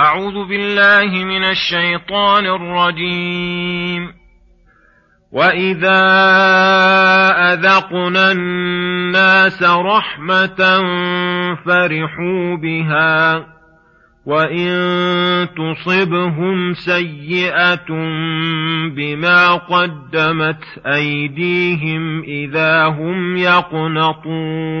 أعوذ بالله من الشيطان الرجيم. وإذا أذقنا الناس رحمة فرحوا بها وإن تصبهم سيئة بما قدمت أيديهم إذا هم يقنطون.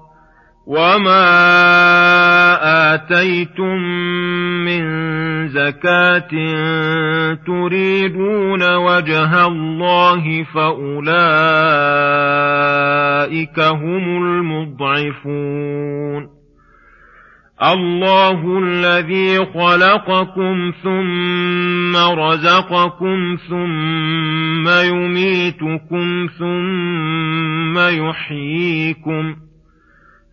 وما آتيتم من زكاة تريدون وجه الله فأولئك هم المضعفون الله الذي خلقكم ثم رزقكم ثم يميتكم ثم يحييكم ۖ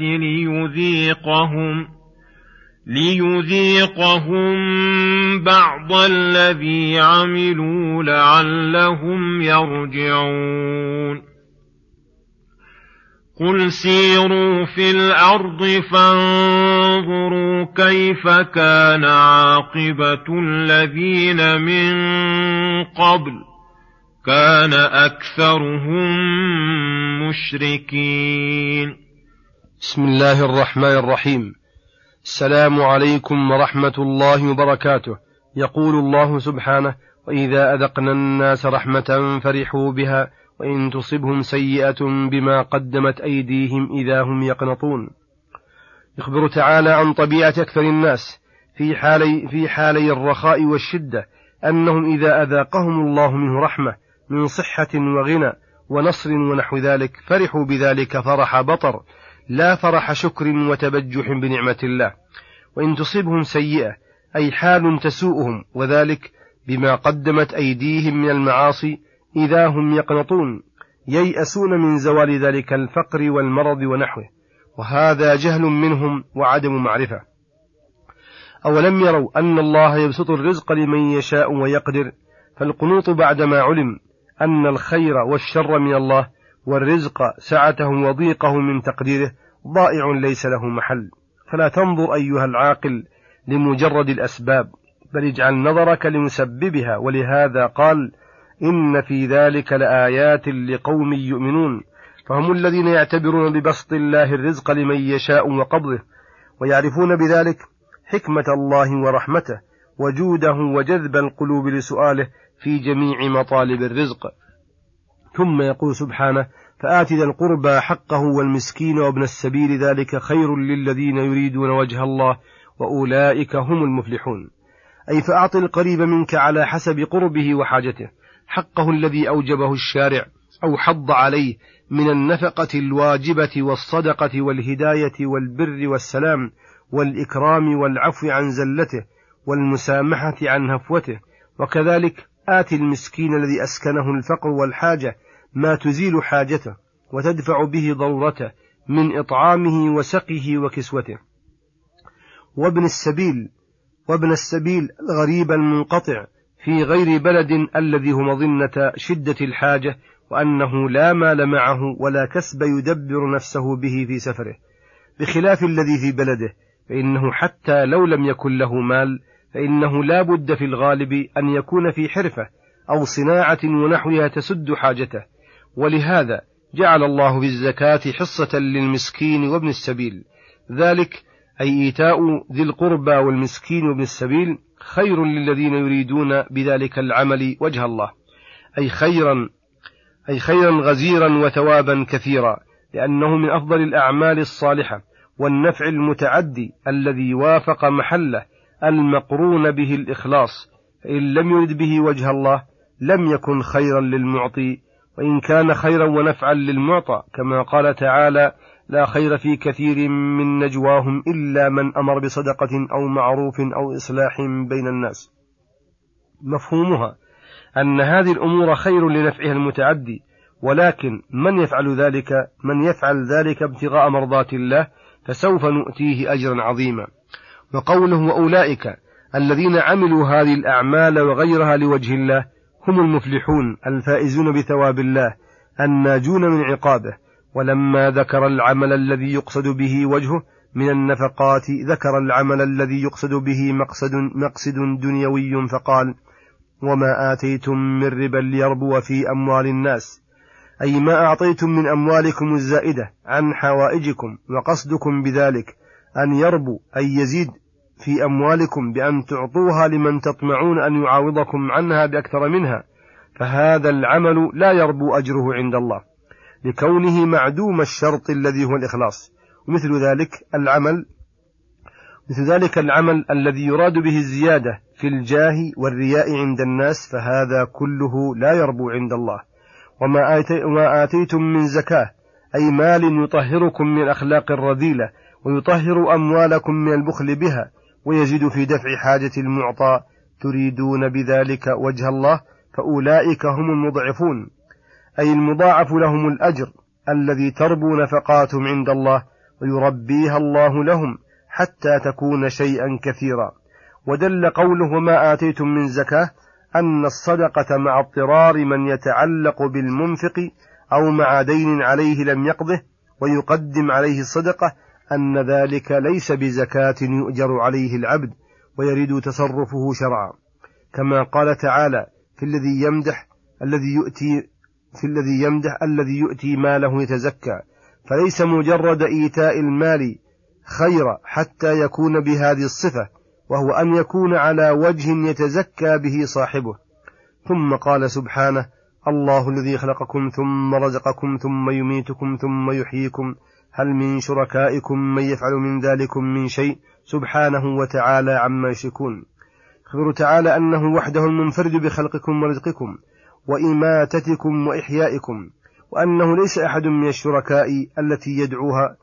ليذيقهم ليذيقهم بعض الذي عملوا لعلهم يرجعون. قل سيروا في الأرض فانظروا كيف كان عاقبة الذين من قبل كان أكثرهم مشركين. بسم الله الرحمن الرحيم. السلام عليكم ورحمة الله وبركاته. يقول الله سبحانه وإذا أذقنا الناس رحمة فرحوا بها وإن تصبهم سيئة بما قدمت أيديهم إذا هم يقنطون. يخبر تعالى عن طبيعة أكثر الناس في حالي, في حالي الرخاء والشدة أنهم إذا أذاقهم الله منه رحمة من صحة وغنى ونصر ونحو ذلك فرحوا بذلك فرح بطر. لا فرح شكر وتبجح بنعمة الله وإن تصبهم سيئة أي حال تسوءهم وذلك بما قدمت أيديهم من المعاصي إذا هم يقنطون ييأسون من زوال ذلك الفقر والمرض ونحوه وهذا جهل منهم وعدم معرفة. أولم يروا أن الله يبسط الرزق لمن يشاء ويقدر فالقنوط بعدما علم أن الخير والشر من الله والرزق سعته وضيقه من تقديره ضائع ليس له محل. فلا تنظر أيها العاقل لمجرد الأسباب بل اجعل نظرك لمسببها. ولهذا قال إن في ذلك لآيات لقوم يؤمنون. فهم الذين يعتبرون ببسط الله الرزق لمن يشاء وقبضه ويعرفون بذلك حكمة الله ورحمته وجوده وجذب القلوب لسؤاله في جميع مطالب الرزق. ثم يقول سبحانه فآت ذا القربى حقه والمسكين وابن السبيل ذلك خير للذين يريدون وجه الله وأولئك هم المفلحون. أي فأعط القريب منك على حسب قربه وحاجته. حقه الذي أوجبه الشارع أو حض عليه من النفقة الواجبة والصدقة والهداية والبر والسلام والإكرام والعفو عن زلته والمسامحة عن هفوته. وكذلك آت المسكين الذي أسكنه الفقر والحاجة ما تزيل حاجته وتدفع به ضرورته من إطعامه وسقه وكسوته. وابن السبيل وابن السبيل الغريب المنقطع في غير بلد الذي هو مظنة شدة الحاجة وأنه لا مال معه ولا كسب يدبر نفسه به في سفره. بخلاف الذي في بلده فإنه حتى لو لم يكن له مال فإنه لا بد في الغالب أن يكون في حرفة أو صناعة ونحوها تسد حاجته. ولهذا جعل الله في الزكاة حصة للمسكين وابن السبيل. ذلك أي إيتاء ذي القربى والمسكين وابن السبيل خير للذين يريدون بذلك العمل وجه الله. أي خيرا أي خيرا غزيرا وثوابا كثيرا لأنه من أفضل الأعمال الصالحة والنفع المتعدي الذي وافق محله المقرون به الإخلاص. فإن لم يرد به وجه الله لم يكن خيرا للمعطي وإن كان خيرا ونفعا للمعطى كما قال تعالى لا خير في كثير من نجواهم إلا من أمر بصدقة أو معروف أو إصلاح بين الناس. مفهومها أن هذه الأمور خير لنفعها المتعدي ولكن من يفعل ذلك؟ من يفعل ذلك ابتغاء مرضات الله فسوف نؤتيه أجرا عظيما. وقوله وأولئك الذين عملوا هذه الأعمال وغيرها لوجه الله هم المفلحون الفائزون بثواب الله الناجون من عقابه ولما ذكر العمل الذي يقصد به وجهه من النفقات ذكر العمل الذي يقصد به مقصد مقصد دنيوي فقال وما آتيتم من ربا ليربو في أموال الناس أي ما أعطيتم من أموالكم الزائدة عن حوائجكم وقصدكم بذلك أن يربو أي يزيد في أموالكم بأن تعطوها لمن تطمعون أن يعاوضكم عنها بأكثر منها فهذا العمل لا يربو أجره عند الله لكونه معدوم الشرط الذي هو الإخلاص. ومثل ذلك العمل مثل ذلك العمل الذي يراد به الزيادة في الجاه والرياء عند الناس فهذا كله لا يربو عند الله. وما, آتي وما آتيتم من زكاة أي مال يطهركم من الأخلاق الرذيلة ويطهر أموالكم من البخل بها ويزيد في دفع حاجة المعطى تريدون بذلك وجه الله فأولئك هم المضعفون. أي المضاعف لهم الأجر الذي تربو نفقاتهم عند الله ويربيها الله لهم حتى تكون شيئا كثيرا. ودل قوله وما آتيتم من زكاة أن الصدقة مع اضطرار من يتعلق بالمنفق أو مع دين عليه لم يقضه ويقدم عليه الصدقة أن ذلك ليس بزكاة يؤجر عليه العبد ويريد تصرفه شرعا. كما قال تعالى في الذي يمدح الذي يؤتي في الذي يمدح الذي يؤتي ماله يتزكى. فليس مجرد إيتاء المال خير حتى يكون بهذه الصفة وهو أن يكون على وجه يتزكى به صاحبه. ثم قال سبحانه الله الذي خلقكم ثم رزقكم ثم يميتكم ثم يحييكم هل من شركائكم من يفعل من ذلكم من شيء سبحانه وتعالى عما يشركون؟ يخبر تعالى أنه وحده المنفرد بخلقكم ورزقكم وإماتتكم وإحيائكم وأنه ليس أحد من الشركاء التي يدعوها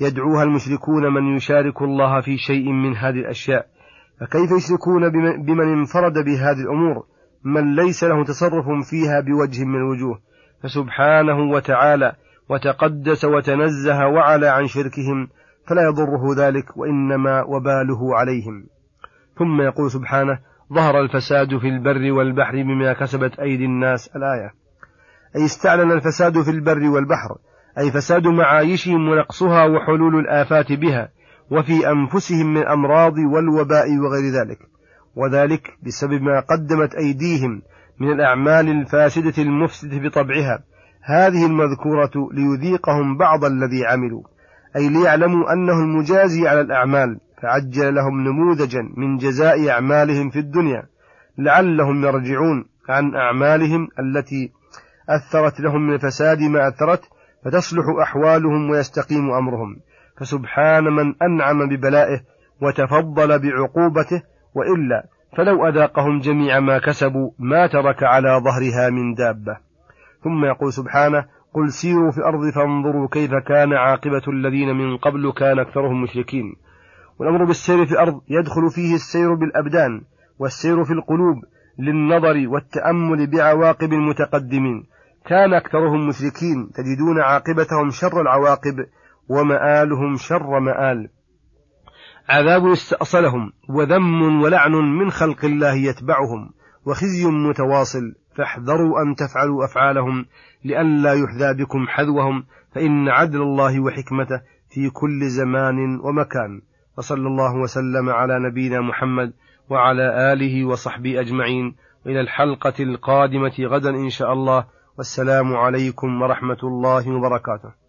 يدعوها المشركون من يشارك الله في شيء من هذه الأشياء. فكيف يشركون بمن انفرد بهذه الأمور؟ من ليس له تصرف فيها بوجه من الوجوه. فسبحانه وتعالى وتقدس وتنزه وعلى عن شركهم فلا يضره ذلك وإنما وباله عليهم. ثم يقول سبحانه ظهر الفساد في البر والبحر بما كسبت أيدي الناس. الآية. أي استعلن الفساد في البر والبحر. أي فساد معايشهم ونقصها وحلول الآفات بها. وفي أنفسهم من الأمراض والوباء وغير ذلك. وذلك بسبب ما قدمت أيديهم من الأعمال الفاسدة المفسدة بطبعها. هذه المذكورة ليذيقهم بعض الذي عملوا. أي ليعلموا أنه المجازي على الأعمال فعجل لهم نموذجا من جزاء أعمالهم في الدنيا. لعلهم يرجعون عن أعمالهم التي أثرت لهم من الفساد ما أثرت فتصلح أحوالهم ويستقيم أمرهم. فسبحان من أنعم ببلائه وتفضل بعقوبته وإلا فلو أذاقهم جميع ما كسبوا ما ترك على ظهرها من دابة. ثم يقول سبحانه قل سيروا في الأرض فانظروا كيف كان عاقبة الذين من قبل كان أكثرهم مشركين. والأمر بالسير في الأرض يدخل فيه السير بالأبدان والسير في القلوب للنظر والتأمل بعواقب المتقدمين. كان أكثرهم مشركين تجدون عاقبتهم شر العواقب ومآلهم شر مآل. عذاب استأصلهم وذم ولعن من خلق الله يتبعهم وخزي متواصل. فاحذروا أن تفعلوا أفعالهم لئلا يحذى بكم حذوهم فإن عدل الله وحكمته في كل زمان ومكان. وصلى الله وسلم على نبينا محمد وعلى آله وصحبه أجمعين. إلى الحلقة القادمة غدا إن شاء الله. والسلام عليكم ورحمة الله وبركاته.